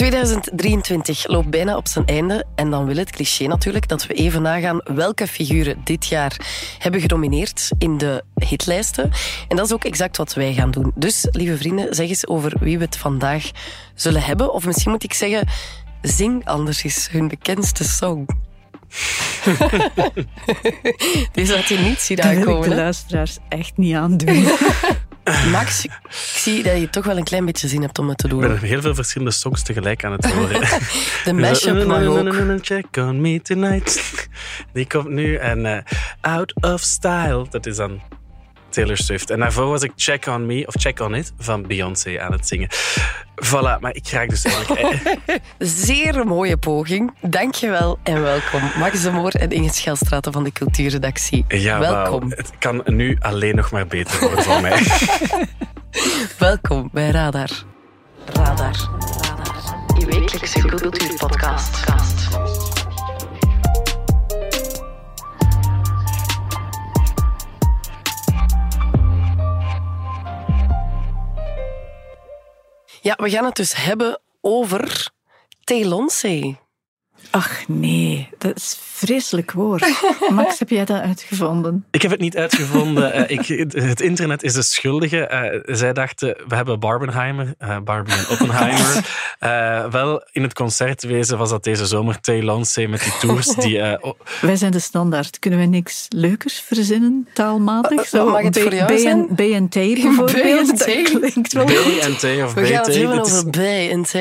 2023 loopt bijna op zijn einde en dan wil het cliché natuurlijk dat we even nagaan welke figuren dit jaar hebben gedomineerd in de hitlijsten. En dat is ook exact wat wij gaan doen. Dus, lieve vrienden, zeg eens over wie we het vandaag zullen hebben. Of misschien moet ik zeggen, zing anders eens hun bekendste song. Deze had je niet zien Dat wil ik aankomen. de luisteraars echt niet aandoen. Max, ik zie dat je toch wel een klein beetje zin hebt om het te Ik ben doen. er heel veel verschillende songs tegelijk aan het horen. De mashup mag ook. Check on me tonight. Die komt nu. En eh, Out of Style, dat is dan Taylor Swift. En daarvoor was ik Check on Me, of Check on It, van Beyoncé aan het zingen. Voilà, maar ik raak dus eigenlijk... Zeer mooie poging. Dankjewel en welkom. Max de Moor en Inge Schelstraten van de Cultuurredactie. Ja, welkom. Het kan nu alleen nog maar beter worden voor mij. Welkom bij Radar. Radar. Radar. Je wekelijkse cultuurpodcast. Ja, we gaan het dus hebben over Telonce. Ach nee, dat is een vreselijk woord. Max, heb jij dat uitgevonden? Ik heb het niet uitgevonden. Eh, ik, het internet is de schuldige. Eh, zij dachten, we hebben Barbenheimer, eh, Barbie en Oppenheimer. Eh, wel, in het concertwezen was dat deze zomer Taylonce met die tours die... oh, Wij zijn de standaard. Kunnen we niks leukers verzinnen, taalmatig? Zo, mag het voor jou B- zijn? B en T bijvoorbeeld. B&T? Dat klinkt wel B goed. en T of We gaan het BT. hebben over bij en T.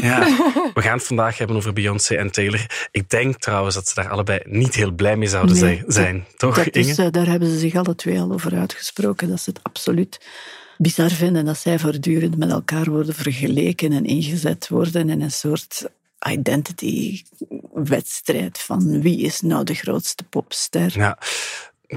Ja, we gaan het vandaag hebben over Beyoncé en Taylor. Ik denk trouwens dat ze daar allebei niet heel blij mee zouden Nee, zijn- zijn. Toch, Dat Inge? is, eh, daar hebben ze zich alle twee al over uitgesproken. Dat ze het absoluut bizar vinden dat zij voortdurend met elkaar worden vergeleken en ingezet worden in een soort identity-wedstrijd van wie is nou de grootste popster. Ja,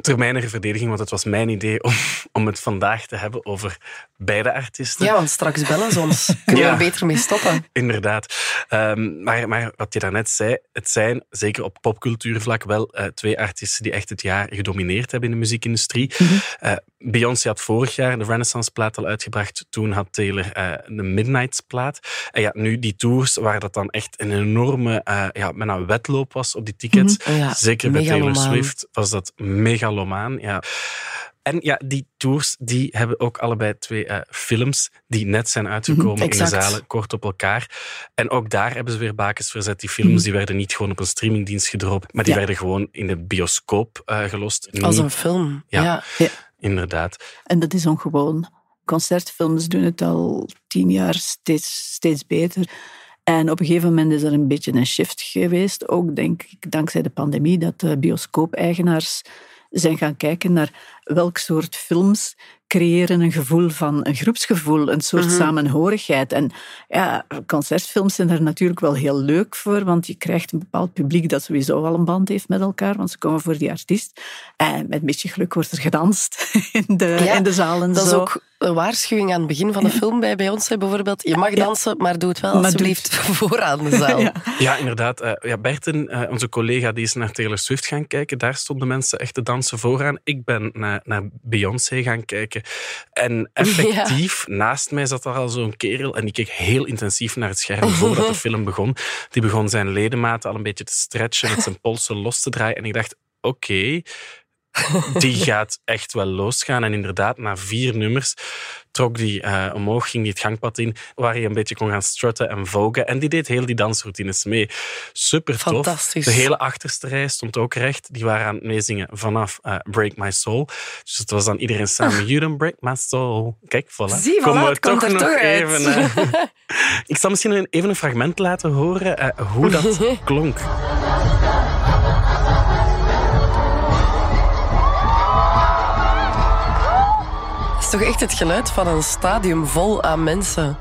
ter mijn verdediging, want het was mijn idee om, om het vandaag te hebben over beide artiesten. Ja, want straks bellen ze ons. Kunnen we er beter mee stoppen? Inderdaad. Ehm, maar, maar wat je daarnet zei, het zijn zeker op popcultuurvlak wel eh, twee artiesten die echt het jaar gedomineerd hebben in de muziekindustrie. Eh, Beyoncé had vorig jaar de Renaissance-plaat al uitgebracht. Toen had Taylor eh, de Midnights-plaat. En ja, nu die tours, waar dat dan echt een enorme ja, met een wedloop was op die tickets. Mhm. Ja, Zeker bij Taylor. Swift was dat megalomaan. Ja. En ja, die tours die hebben ook allebei twee eh, films die net zijn uitgekomen in de zalen, kort op elkaar. En ook daar hebben ze weer bakens verzet. Die films die werden niet gewoon op een streamingdienst gedropt, maar die Ja. werden gewoon in de bioscoop eh, gelost. Als Niet- een film. Ja. Ja. Inderdaad. En dat is ongewoon. Concertfilms doen het al tien jaar steeds, steeds beter. En op een gegeven moment is er een beetje een shift geweest, ook denk ik dankzij de pandemie, dat de bioscoop-eigenaars zijn gaan kijken naar welk soort films creëren een gevoel van een groepsgevoel, een soort samenhorigheid. En ja, concertfilms zijn daar natuurlijk wel heel leuk voor, want je krijgt een bepaald publiek dat sowieso al een band heeft met elkaar, want ze komen voor die artiest. En met een beetje geluk wordt er gedanst in de, Ja, in de zalen. Dat is ook een waarschuwing aan het begin van de film bij Beyoncé bijvoorbeeld. Je mag dansen, maar doe het wel alsjeblieft vooraan de zaal. Ja. Ja, inderdaad. Eh, ja, Berten, eh, onze collega, die is naar Taylor Swift gaan kijken. Daar stonden mensen echt te dansen vooraan. Ik ben naar, naar Beyoncé gaan kijken. En effectief, naast mij zat er al zo'n kerel en die keek heel intensief naar het scherm voordat de film begon. Die begon zijn ledematen al een beetje te stretchen, met zijn polsen los te draaien. En ik dacht, oké, die gaat echt wel losgaan. En inderdaad, na vier nummers trok die eh, omhoog, ging die het gangpad in, waar hij een beetje kon gaan strutten en vogen. En die deed heel die dansroutines mee. Super tof. Fantastisch. De hele achterste rij stond ook recht. Die waren aan het meezingen vanaf eh, Break My Soul. Dus het was dan iedereen samen, You don't break my soul. Kijk, voilà. Zie, voilà, Komen we nog toch uit. even... eh, ik zal misschien even een fragment laten horen hoe dat klonk. Toch echt het geluid van een stadium vol aan mensen.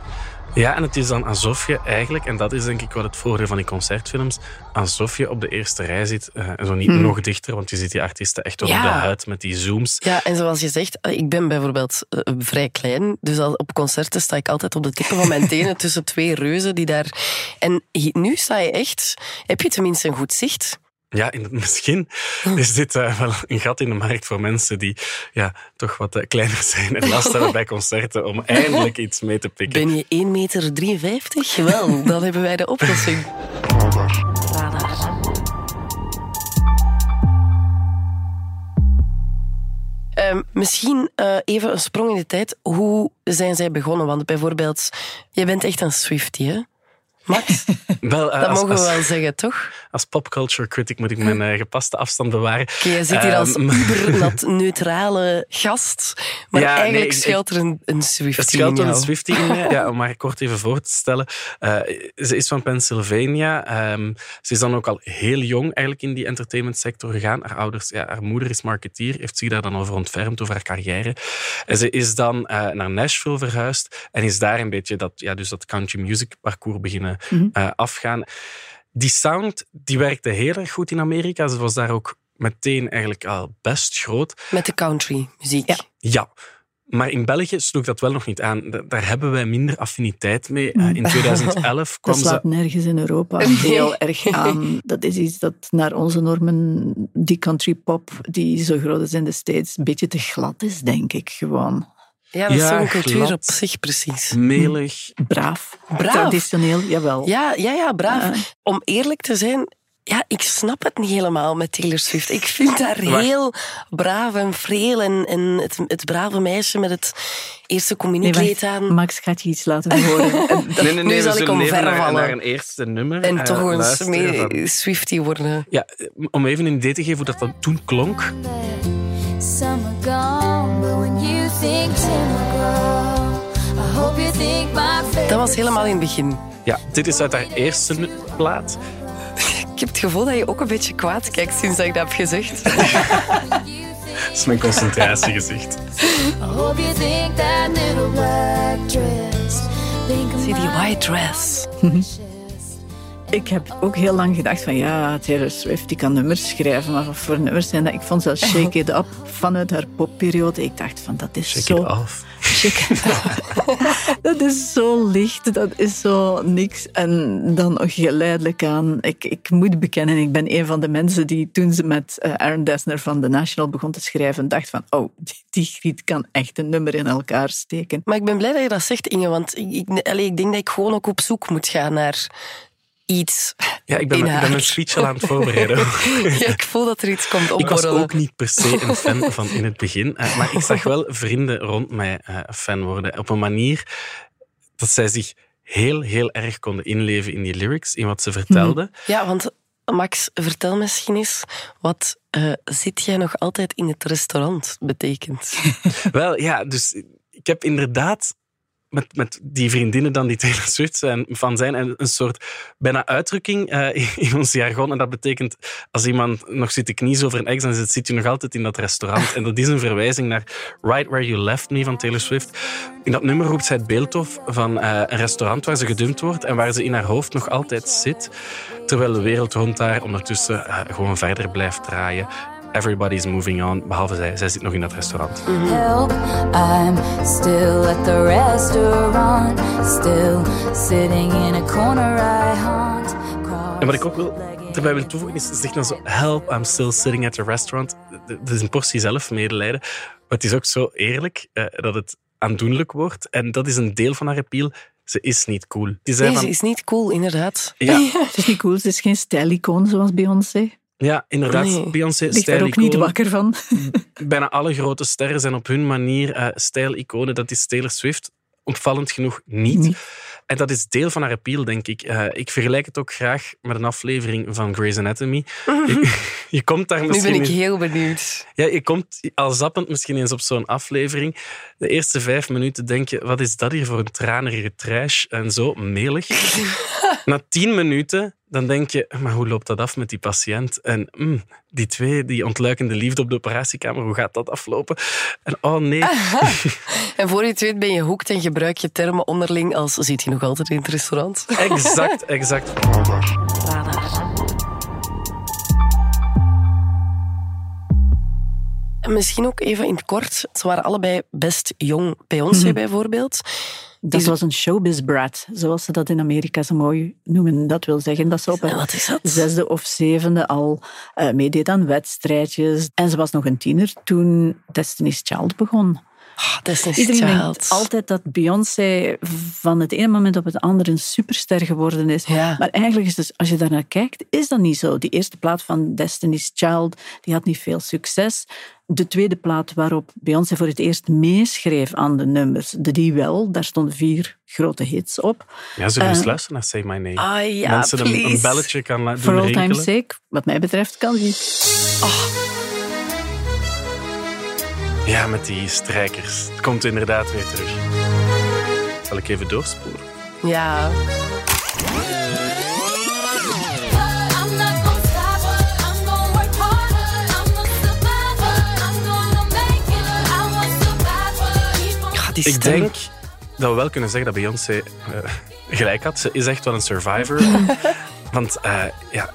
Ja, en het is dan alsof je eigenlijk, en dat is denk ik wel het voordeel van die concertfilms, alsof je op de eerste rij zit, eh, en zo niet nog dichter, want je ziet die artiesten echt wel op de huid met die zooms. Ja, en zoals je zegt, eh, ik ben bijvoorbeeld eh, vrij klein. Dus al op concerten sta ik altijd op de tippen van mijn tenen tussen twee reuzen die daar... En nu sta je echt... Heb je tenminste een goed zicht? Ja, misschien is dit uh, wel een gat in de markt voor mensen die ja, toch wat uh, kleiner zijn en last hebben bij concerten om eindelijk iets mee te pikken. Ben je 1,53 meter? Wel, dan hebben wij de oplossing. Radar. Uh, misschien uh, even een sprong in de tijd. Hoe zijn zij begonnen? Want bijvoorbeeld, je bent echt een Swiftie, hè? Max? Wel, uh, dat mogen we wel zeggen, toch? Als popculture critic moet ik mijn uh, gepaste afstand bewaren. Okay, je zit hier als um, neutrale gast, maar ja, eigenlijk nee, schuilt er een, een Swiftie Het schuilt er een Swiftie in ja, om maar kort even voor te stellen. Uh, ze is van Pennsylvania. Um, ze is dan ook al heel jong eigenlijk in die entertainmentsector gegaan. Haar ouders, ja, haar moeder is marketeer, heeft zich daar dan over ontfermd, over haar carrière. En ze is dan naar Nashville verhuisd en is daar een beetje dat, ja, dus dat country music parcours beginnen mm -hmm. afgaan. Die sound die werkte heel erg goed in Amerika. Ze was daar ook meteen eigenlijk al best groot. Met de country muziek. Ja. ja. Maar in België sloeg dat wel nog niet aan. Daar hebben wij minder affiniteit mee. Eh, in 2011 kwam dat slaat nergens in Europa heel erg aan. Dat is iets dat naar onze normen, die country pop, die zo groot is in de States, een beetje te glad is, denk ik gewoon. Ja, dat is zo'n cultuur op zich precies. Melig. Braaf. Braaf. Traditioneel, jawel. Ja, ja, ja braaf. Om eerlijk te zijn, ja, ik snap het niet helemaal met Taylor Swift. Ik vind haar heel braaf en vreel. En, en het, het brave meisje met het eerste communiekleed nee, aan. Max gaat je iets laten horen. nee, nee, nee, nu zal ik omvervallen. Naar, een eerste nummer. En uh, toch eens mee Swiftie worden. Ja, om even een idee te geven hoe dat, dat toen klonk. Was helemaal in het begin. Ja, dit is uit haar eerste plaat. Ik heb het gevoel dat je ook een beetje kwaad kijkt sinds dat ik dat heb gezegd. dat is mijn concentratiegezicht. Zie die white dress. Ik heb ook heel lang gedacht van ja, Taylor Swift die kan nummers schrijven, maar wat voor nummers zijn dat? Ik vond zelfs Shake It Up vanuit haar popperiode. Ik dacht van dat is Shake zo... It off. Shake it dat is zo licht, dat is zo niks. En dan nog geleidelijk aan. Ik, ik moet bekennen, ik ben een van de mensen die toen ze met uh, Aaron Dessner van The National begon te schrijven, dacht van oh, die, die griet kan echt een nummer in elkaar steken. Maar ik ben blij dat je dat zegt, Inge, want ik, ik, allez, ik denk dat ik gewoon ook op zoek moet gaan naar iets. Ja, ik ben, ik ben mijn speech al aan het voorbereiden. ja, ik voel dat er iets komt opborrelen. Ik was ook niet per se een fan van in het begin, eh, maar ik zag wel vrienden rond mij uh, fan worden. Op een manier dat zij zich heel, heel erg konden inleven in die lyrics, in wat ze vertelden. Mhm. Ja, want Max, vertel misschien eens wat uh, zit jij nog altijd in het restaurant betekent. wel, ja, dus ik heb inderdaad met, met die vriendinnen dan die Taylor Swift zijn, van zijn. En een soort bijna uitdrukking uh, in ons jargon. En dat betekent, als iemand nog zit te kniezen over een ex, dan zit, je nog altijd in dat restaurant. En dat is een verwijzing naar Right Where You Left Me van Taylor Swift. In dat nummer roept zij het beeld op van uh, een restaurant waar ze gedumpt wordt en waar ze in haar hoofd nog altijd zit. Terwijl de wereld rond haar ondertussen uh, gewoon verder blijft draaien. Everybody's moving on, behalve zij. Zij zit nog in dat restaurant. Help, I'm still at the restaurant. Still sitting in a corner I haunt. En wat ik ook wil, erbij wil toevoegen is, zegt dan zo, help, I'm still sitting at the restaurant. Dat is een portie zelf medelijden. Maar het is ook zo eerlijk uh, dat het aandoenlijk wordt. En dat is een deel van haar appeal. Ze is niet cool. nee, ze is niet cool, inderdaad. Ja. Ze is niet cool, ze is geen stijlicoon zoals Beyoncé. Ja, inderdaad. Nee. Beyoncé er ook niet wakker van. Bijna alle grote sterren zijn op hun manier uh, stijliconen. Dat is Taylor Swift opvallend genoeg niet. En dat is deel van haar appeal, denk ik. Uh, ik vergelijk het ook graag met een aflevering van Grey's Anatomy. je, komt daar misschien... Nu ben ik heel benieuwd. Ja, je komt al zappend misschien eens op zo'n aflevering. De eerste vijf minuten denk je, wat is dat hier voor een tranige trash en zo melig. Na tien minuten dan denk je, maar hoe loopt dat af met die patiënt? En mm, die twee, die ontluikende liefde op de operatiekamer, hoe gaat dat aflopen? En oh nee. en voor je het weet ben je hoekt en gebruik je termen onderling als zit je nog altijd in het restaurant? exact, exact. Radar. Misschien ook even in het kort. Ze waren allebei best jong. Beyoncé mm bijvoorbeeld Dat was een showbiz brat, zoals ze dat in Amerika zo mooi noemen. Dat wil zeggen dat ze op een zesde of zevende al uh, meedeed aan wedstrijdjes. En ze was nog een tiener toen Destiny's Child begon. Oh, Iedereen denkt altijd dat Beyoncé van het ene moment op het andere een superster geworden is. Maar eigenlijk is dus, als je daarnaar kijkt, is dat niet zo. Die eerste plaat van Destiny's Child, die had niet veel succes. De tweede plaat waarop Beyoncé voor het eerst meeschreef aan de nummers, de die wel, daar stonden vier grote hits op. Ja, ze uh, luisteren naar Say My Name. Ah, ja, Mensen een, een, belletje kan doen For all time's sake, wat mij betreft, kan die. Oh. Ja, met die strijkers. Het komt inderdaad weer terug. Zal ik even doorspoelen? Ja. Ik denk dat we wel kunnen zeggen dat Beyoncé uh, gelijk had. Ze is echt wel een survivor. Want uh, ja,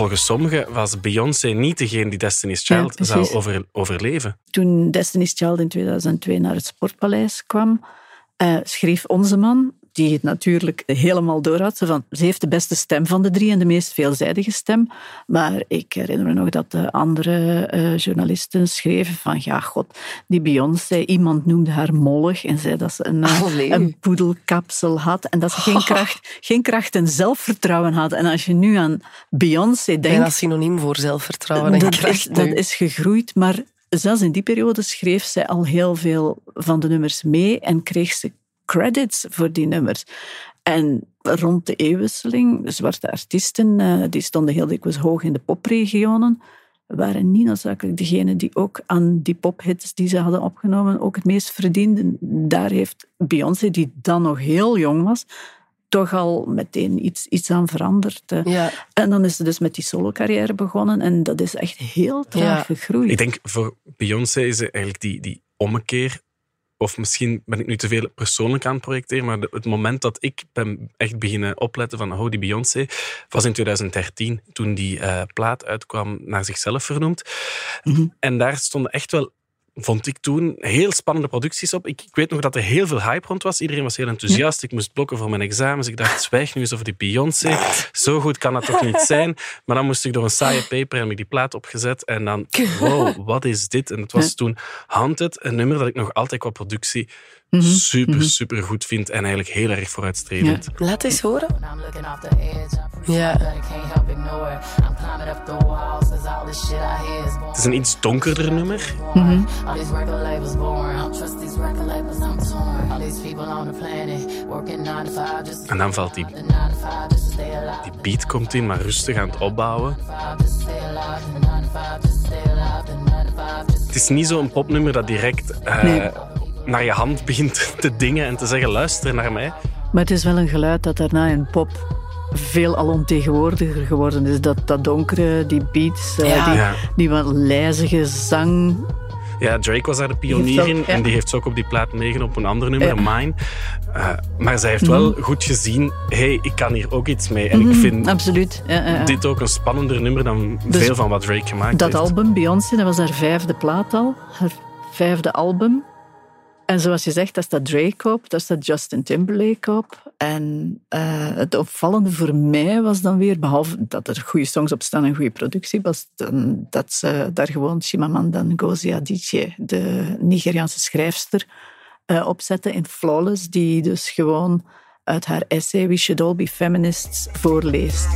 volgens sommigen was Beyoncé niet degene die Destiny's Child zou over, overleven. Toen Destiny's Child in 2002 naar het Sportpaleis kwam, uh, schreef onze man die het natuurlijk helemaal door had. Van, ze heeft de beste stem van de drie en de meest veelzijdige stem. Maar ik herinner me nog dat de andere uh, journalisten schreven van ja, god, die Beyoncé, iemand noemde haar mollig en zei dat ze een, uh, een poedelkapsel had en dat ze geen, kracht, geen kracht en zelfvertrouwen had. En als je nu aan Beyoncé denkt... Bijna synoniem voor zelfvertrouwen en dat kracht. Is, dat is gegroeid, maar zelfs in die periode schreef zij al heel veel van de nummers mee en kreeg ze credits voor die nummers. En rond de eeuwwisseling, zwarte artiesten, eh, die stonden heel dikwijls hoog in de popregionen, waren niet noodzakelijk degenen die ook aan die pophits die ze hadden opgenomen ook het meest verdienden. Daar heeft Beyoncé, die dan nog heel jong was, toch al meteen iets, iets aan veranderd. Eh. Ja. En dan is ze dus met die solo-carrière begonnen en dat is echt heel traag gegroeid. Ik denk voor Beyoncé is eigenlijk die, die ommekeer of misschien ben ik nu te veel persoonlijk aan het projecteren, maar het moment dat ik ben echt beginnen opletten van oh, die Beyoncé, was in 2013, toen die uh, plaat uitkwam, naar zichzelf vernoemd. Mhm. En daar stonden echt wel vond ik toen heel spannende producties op. Ik, ik, weet nog dat er heel veel hype rond was. Iedereen was heel enthousiast. Ik moest blokken voor mijn examens. Ik dacht, zwijg nu eens over die Beyoncé. Zo goed kan dat toch niet zijn? Maar dan moest ik door een saaie paper en heb ik die plaat opgezet. En dan, wow, wat is dit? En het was toen Haunted, een nummer dat ik nog altijd qua productie Mhm. super, mhm. super goed vind en eigenlijk heel erg vooruitstrevend. Ja. Laat eens horen. Ja. Het is een iets donkerder nummer. Mm En dan valt die, die beat komt in, maar rustig aan het opbouwen. Het is niet zo'n popnummer dat direct uh, naar je hand begint te dingen en te zeggen: luister naar mij. Maar het is wel een geluid dat daarna in pop veel alomtegenwoordiger geworden is. Dat, dat donkere, die beats, eh, die, die wat lijzige zang. Ja, Drake was daar de pionier in en die heeft ze ook op die plaat meegen op een ander nummer, Mine. Uh, maar zij heeft wel mhm. goed gezien, hey, ik kan hier ook iets mee. En ik mhm, vind Absoluut. dit ook een spannender nummer dan dus veel van wat Drake gemaakt dat heeft. Dat album, Beyoncé, dat was haar vijfde plaat al. Haar vijfde album. En zoals je zegt, daar staat Drake op, daar staat Justin Timberlake op. En uh, het opvallende voor mij was dan weer, behalve dat er goede songs op staan en goede productie, was dan, dat ze daar gewoon Chimamanda Ngozi Adichie, de Nigeriaanse schrijfster, uh, opzetten in Flawless, die dus gewoon uit haar essay We Should All Be Feminists voorleest.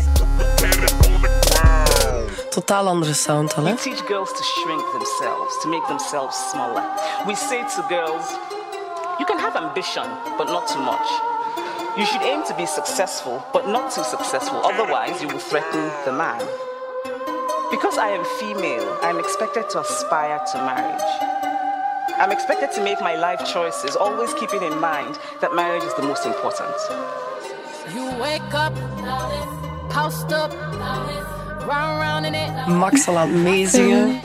Totaal andere sound al, hè? We teach girls to shrink themselves, to make themselves smaller. We say to girls, you can have ambition, but not too much. You should aim to be successful, but not too successful, otherwise you will threaten the man. Because I am female, I'm expected to aspire to marriage. I'm expected to make my life choices, always keeping in mind that marriage is the most important. You wake up, housed up, Max al aan het meezingen.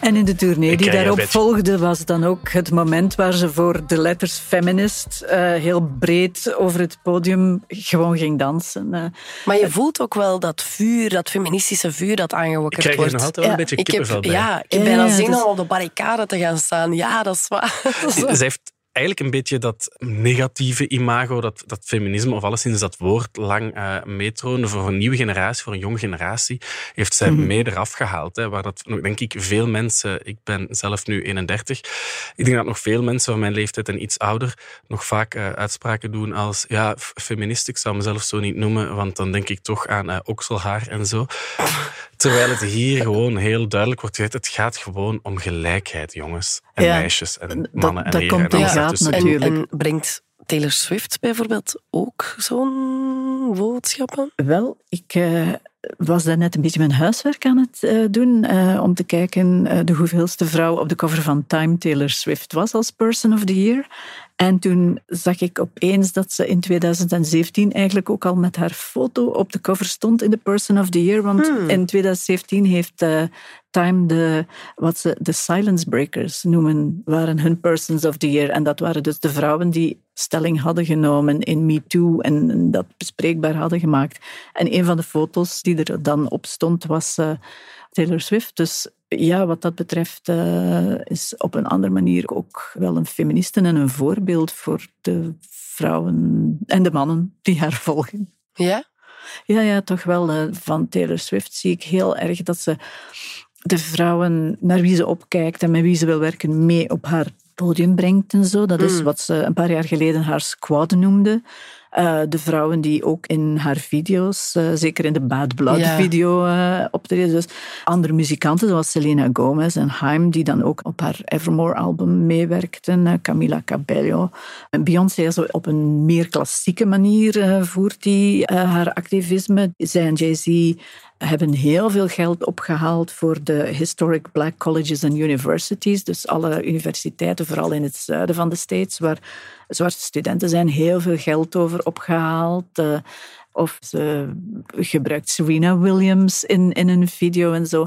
En in de tournee die daarop volgde, was dan ook het moment waar ze voor de letters feminist uh, heel breed over het podium gewoon ging dansen. Uh, maar je voelt ook wel dat vuur, dat feministische vuur dat aangewakkerd wordt. Ik krijg er nog altijd wel een beetje kippenvel bij. Ja, ik ben bijna zin om op de barricade te gaan staan. Ja, dat is waar. Ze heeft eigenlijk een beetje dat negatieve imago, dat, dat feminisme, of alleszins dat woord lang uh, meetroonde voor een nieuwe generatie, voor een jonge generatie, heeft zij mm mee eraf gehaald. Hè, waar dat, denk ik, veel mensen, ik ben zelf nu 31, ik denk dat nog veel mensen van mijn leeftijd en iets ouder nog vaak uh, uitspraken doen als ja, feminist, ik zou mezelf zo niet noemen, want dan denk ik toch aan uh, okselhaar en zo. Terwijl het hier gewoon heel duidelijk wordt gezegd, het gaat gewoon om gelijkheid, jongens en meisjes en mannen dat, en heren. Dat komt ja, gaat natuurlijk. En, en brengt Taylor Swift bijvoorbeeld ook zo'n boodschappen? Wel, ik uh, was net een beetje mijn huiswerk aan het uh, doen uh, om te kijken de hoeveelste vrouw op de cover van Time Taylor Swift was als Person of the Year. En toen zag ik opeens dat ze in 2017 eigenlijk ook al met haar foto op de cover stond in de Person of the Year. Want hmm. in 2017 heeft uh, Time de, wat ze de Silence Breakers noemen, waren hun Persons of the Year. En dat waren dus de vrouwen die stelling hadden genomen in Me Too en dat bespreekbaar hadden gemaakt. En een van de foto's die er dan op stond was uh, Taylor Swift. Dus ja, wat dat betreft uh, is op een andere manier ook wel een feministe en een voorbeeld voor de vrouwen en de mannen die haar volgen. Ja? Ja, ja, toch wel. Uh, van Taylor Swift zie ik heel erg dat ze de vrouwen naar wie ze opkijkt en met wie ze wil werken mee op haar podium brengt en zo. Dat is mm. wat ze een paar jaar geleden haar squad noemde. Uh, de vrouwen die ook in haar video's, uh, zeker in de Bad Blood ja. video, uh, optreden. Dus andere muzikanten zoals Selena Gomez en Haim, die dan ook op haar Evermore album meewerkten. Camila Cabello. Beyoncé zo op een meer klassieke manier voert die haar activisme. Zij en Jay-Z hebben heel veel geld opgehaald voor de Historic Black Colleges and Universities. Dus alle universiteiten, vooral in het zuiden van de States, waar zwarte studenten zijn, heel veel geld over opgehaald. Uh, of ze gebruikt Serena Williams in, in een video en zo.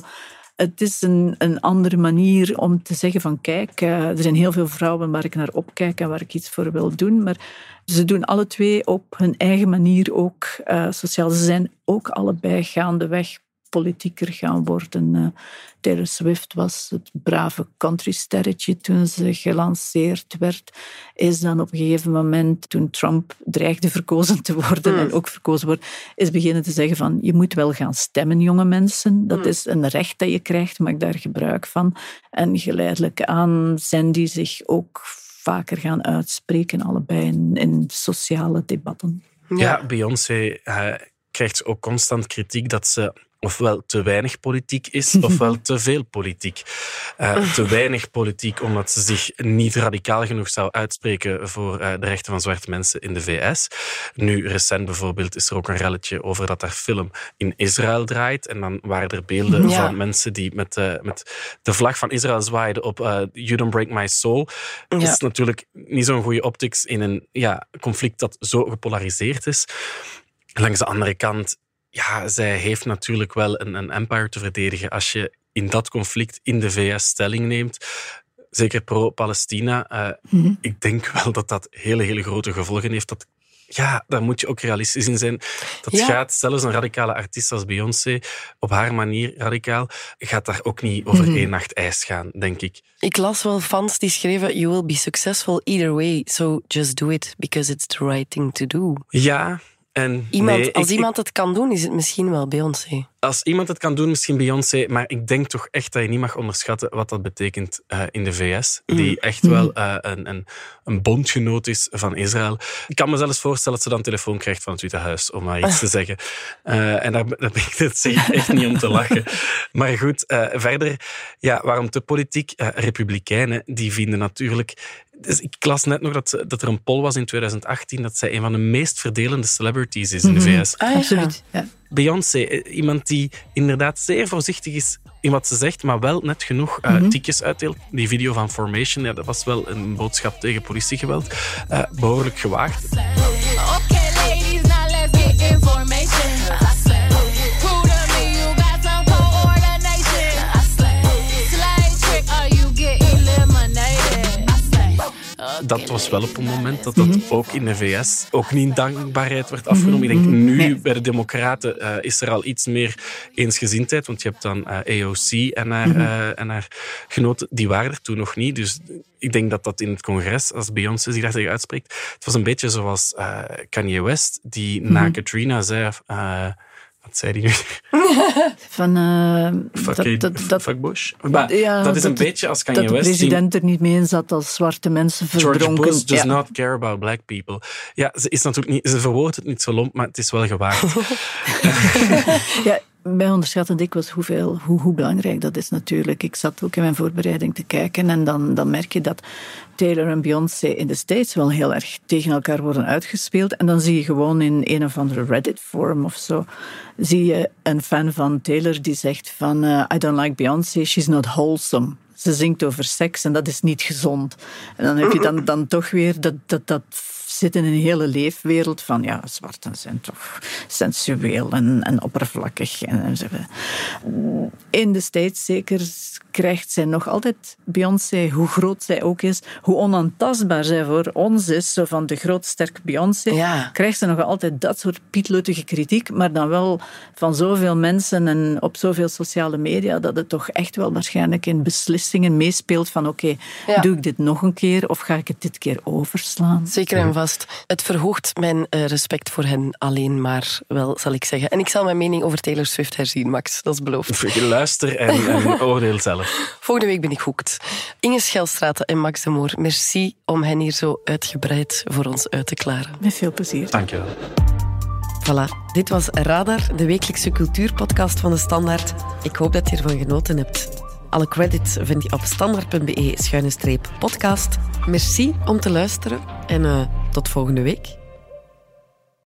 Het is een, een andere manier om te zeggen van kijk, uh, er zijn heel veel vrouwen waar ik naar opkijk en waar ik iets voor wil doen. Maar ze doen alle twee op hun eigen manier ook uh, sociaal. Ze zijn ook allebei gaandeweg politieker gaan worden. Uh, Taylor Swift was het brave countrysterretje toen ze gelanceerd werd. Is dan op een gegeven moment, toen Trump dreigde verkozen te worden en hmm. ook verkozen wordt, is beginnen te zeggen van je moet wel gaan stemmen, jonge mensen. Dat hmm. is een recht dat je krijgt, maak daar gebruik van. En geleidelijk aan zijn die zich ook vaker gaan uitspreken, allebei in, in sociale debatten. Ja, ja Beyoncé uh, krijgt ook constant kritiek dat ze ofwel te weinig politiek is, ofwel te veel politiek. Uh, te weinig politiek omdat ze zich niet radicaal genoeg zou uitspreken voor uh, de rechten van zwarte mensen in de VS. Nu, recent bijvoorbeeld, is er ook een relletje over dat daar film in Israël draait. En dan waren er beelden ja. van mensen die met, uh, met de vlag van Israël zwaaiden op You Don't Break My Soul. Ja. Dat is natuurlijk niet zo'n goede optics in een ja, conflict dat zo gepolariseerd is. Langs de andere kant ja, zij heeft natuurlijk wel een, een empire te verdedigen. Als je in dat conflict in de VS stelling neemt, zeker pro-Palestina, uh, mm ik denk wel dat dat hele, hele grote gevolgen heeft. Dat, ja, daar moet je ook realistisch in zijn. Dat ja. gaat zelfs een radicale artiest als Beyoncé, op haar manier radicaal, gaat daar ook niet over mm één nacht ijs gaan, denk ik. Ik las wel fans die schreven: You will be successful either way, so just do it because it's the right thing to do. Ja, en iemand, nee, als ik, iemand het kan doen, is het misschien wel Beyoncé. Als iemand het kan doen, misschien Beyoncé. Maar ik denk toch echt dat je niet mag onderschatten wat dat betekent uh, in de VS. Mm. Die echt wel uh, een, een, een, bondgenoot is van Israël. Ik kan me zelfs voorstellen dat ze dan telefoon krijgt van het Witte Huis, om maar iets te zeggen. Uh, en daar, daar ben ik het echt niet om te lachen. Maar goed, verder, ja, waarom te politiek? Republikeinen, die vinden natuurlijk dus ik las net nog dat, dat er een poll was in 2018 dat zij een van de meest verdelende celebrities is in de Mhm. VS. Ah, ja. Absoluut. Ja. Beyoncé, eh, iemand die inderdaad zeer voorzichtig is in wat ze zegt, maar wel net genoeg uh, Mhm. tikjes uitdeelt. Die video van Formation, ja, dat was wel een boodschap tegen politiegeweld. Uh, behoorlijk gewaagd. Okay, ladies, now let's get dat was wel op een moment dat dat Mhm. ook in de VS ook niet in dankbaarheid werd afgenomen. Ik denk mhm. nu Nee. bij de Democraten eh, is er al iets meer eensgezindheid, want je hebt dan eh, AOC en haar, Mhm. eh, en haar genoten, die waren er toen nog niet. Dus ik denk dat dat in het congres, als Beyoncé zich daar tegen uitspreekt, het was een beetje zoals Kanye West, die na. Katrina zei... wat zei die nu? Van, eh, Fuck, dat, dat, dat, fuck Bush. Maar ja, dat is een de- beetje als dat Kanye de West... die- president er niet mee in zat als zwarte mensen George verdronken. Bush does Ja. not care about black people. Ja, ze, is natuurlijk niet, ze verwoordt het niet zo lomp, maar het is wel gewaagd. Ja, wij onderschatten dikwijls hoeveel, hoe, hoe belangrijk dat is natuurlijk. Ik zat ook in mijn voorbereiding te kijken en dan, dan merk je dat Taylor en Beyoncé in de States wel heel erg tegen elkaar worden uitgespeeld. En dan zie je gewoon in een of andere Reddit-forum of zo, zie je een fan van Taylor die zegt van eh, I don't like Beyoncé, she's not wholesome. Ze zingt over seks en dat is niet gezond. En dan heb je dan, dan toch weer dat, dat, dat zit in een hele leefwereld van ja, zwarten zijn toch sensueel en, en oppervlakkig. En, en zo. In de States zeker krijgt zij nog altijd, Beyoncé, hoe groot zij ook is, hoe onaantastbaar zij voor ons is, zo van de groot sterke Beyoncé, Ja. krijgt ze nog altijd dat soort pietluttige kritiek, maar dan wel van zoveel mensen en op zoveel sociale media, dat het toch echt wel waarschijnlijk in beslissingen meespeelt van oké, Ja. doe ik dit nog een keer of ga ik het dit keer overslaan? Zeker en Het verhoogt mijn eh, respect voor hen alleen maar wel, zal ik zeggen. En ik zal mijn mening over Taylor Swift herzien, Max. Dat is beloofd. Luister en, en oordeel zelf. Volgende week ben ik hoekt. Inge Schelstraten en Max de Moor, merci om hen hier zo uitgebreid voor ons uit te klaren. Met veel plezier. Dankjewel. Voilà, dit was Radar, de wekelijkse cultuurpodcast van de Standaard. Ik hoop dat je ervan genoten hebt. Alle credits vind je op standaard.be-podcast. Merci om te luisteren en eh, tot volgende week.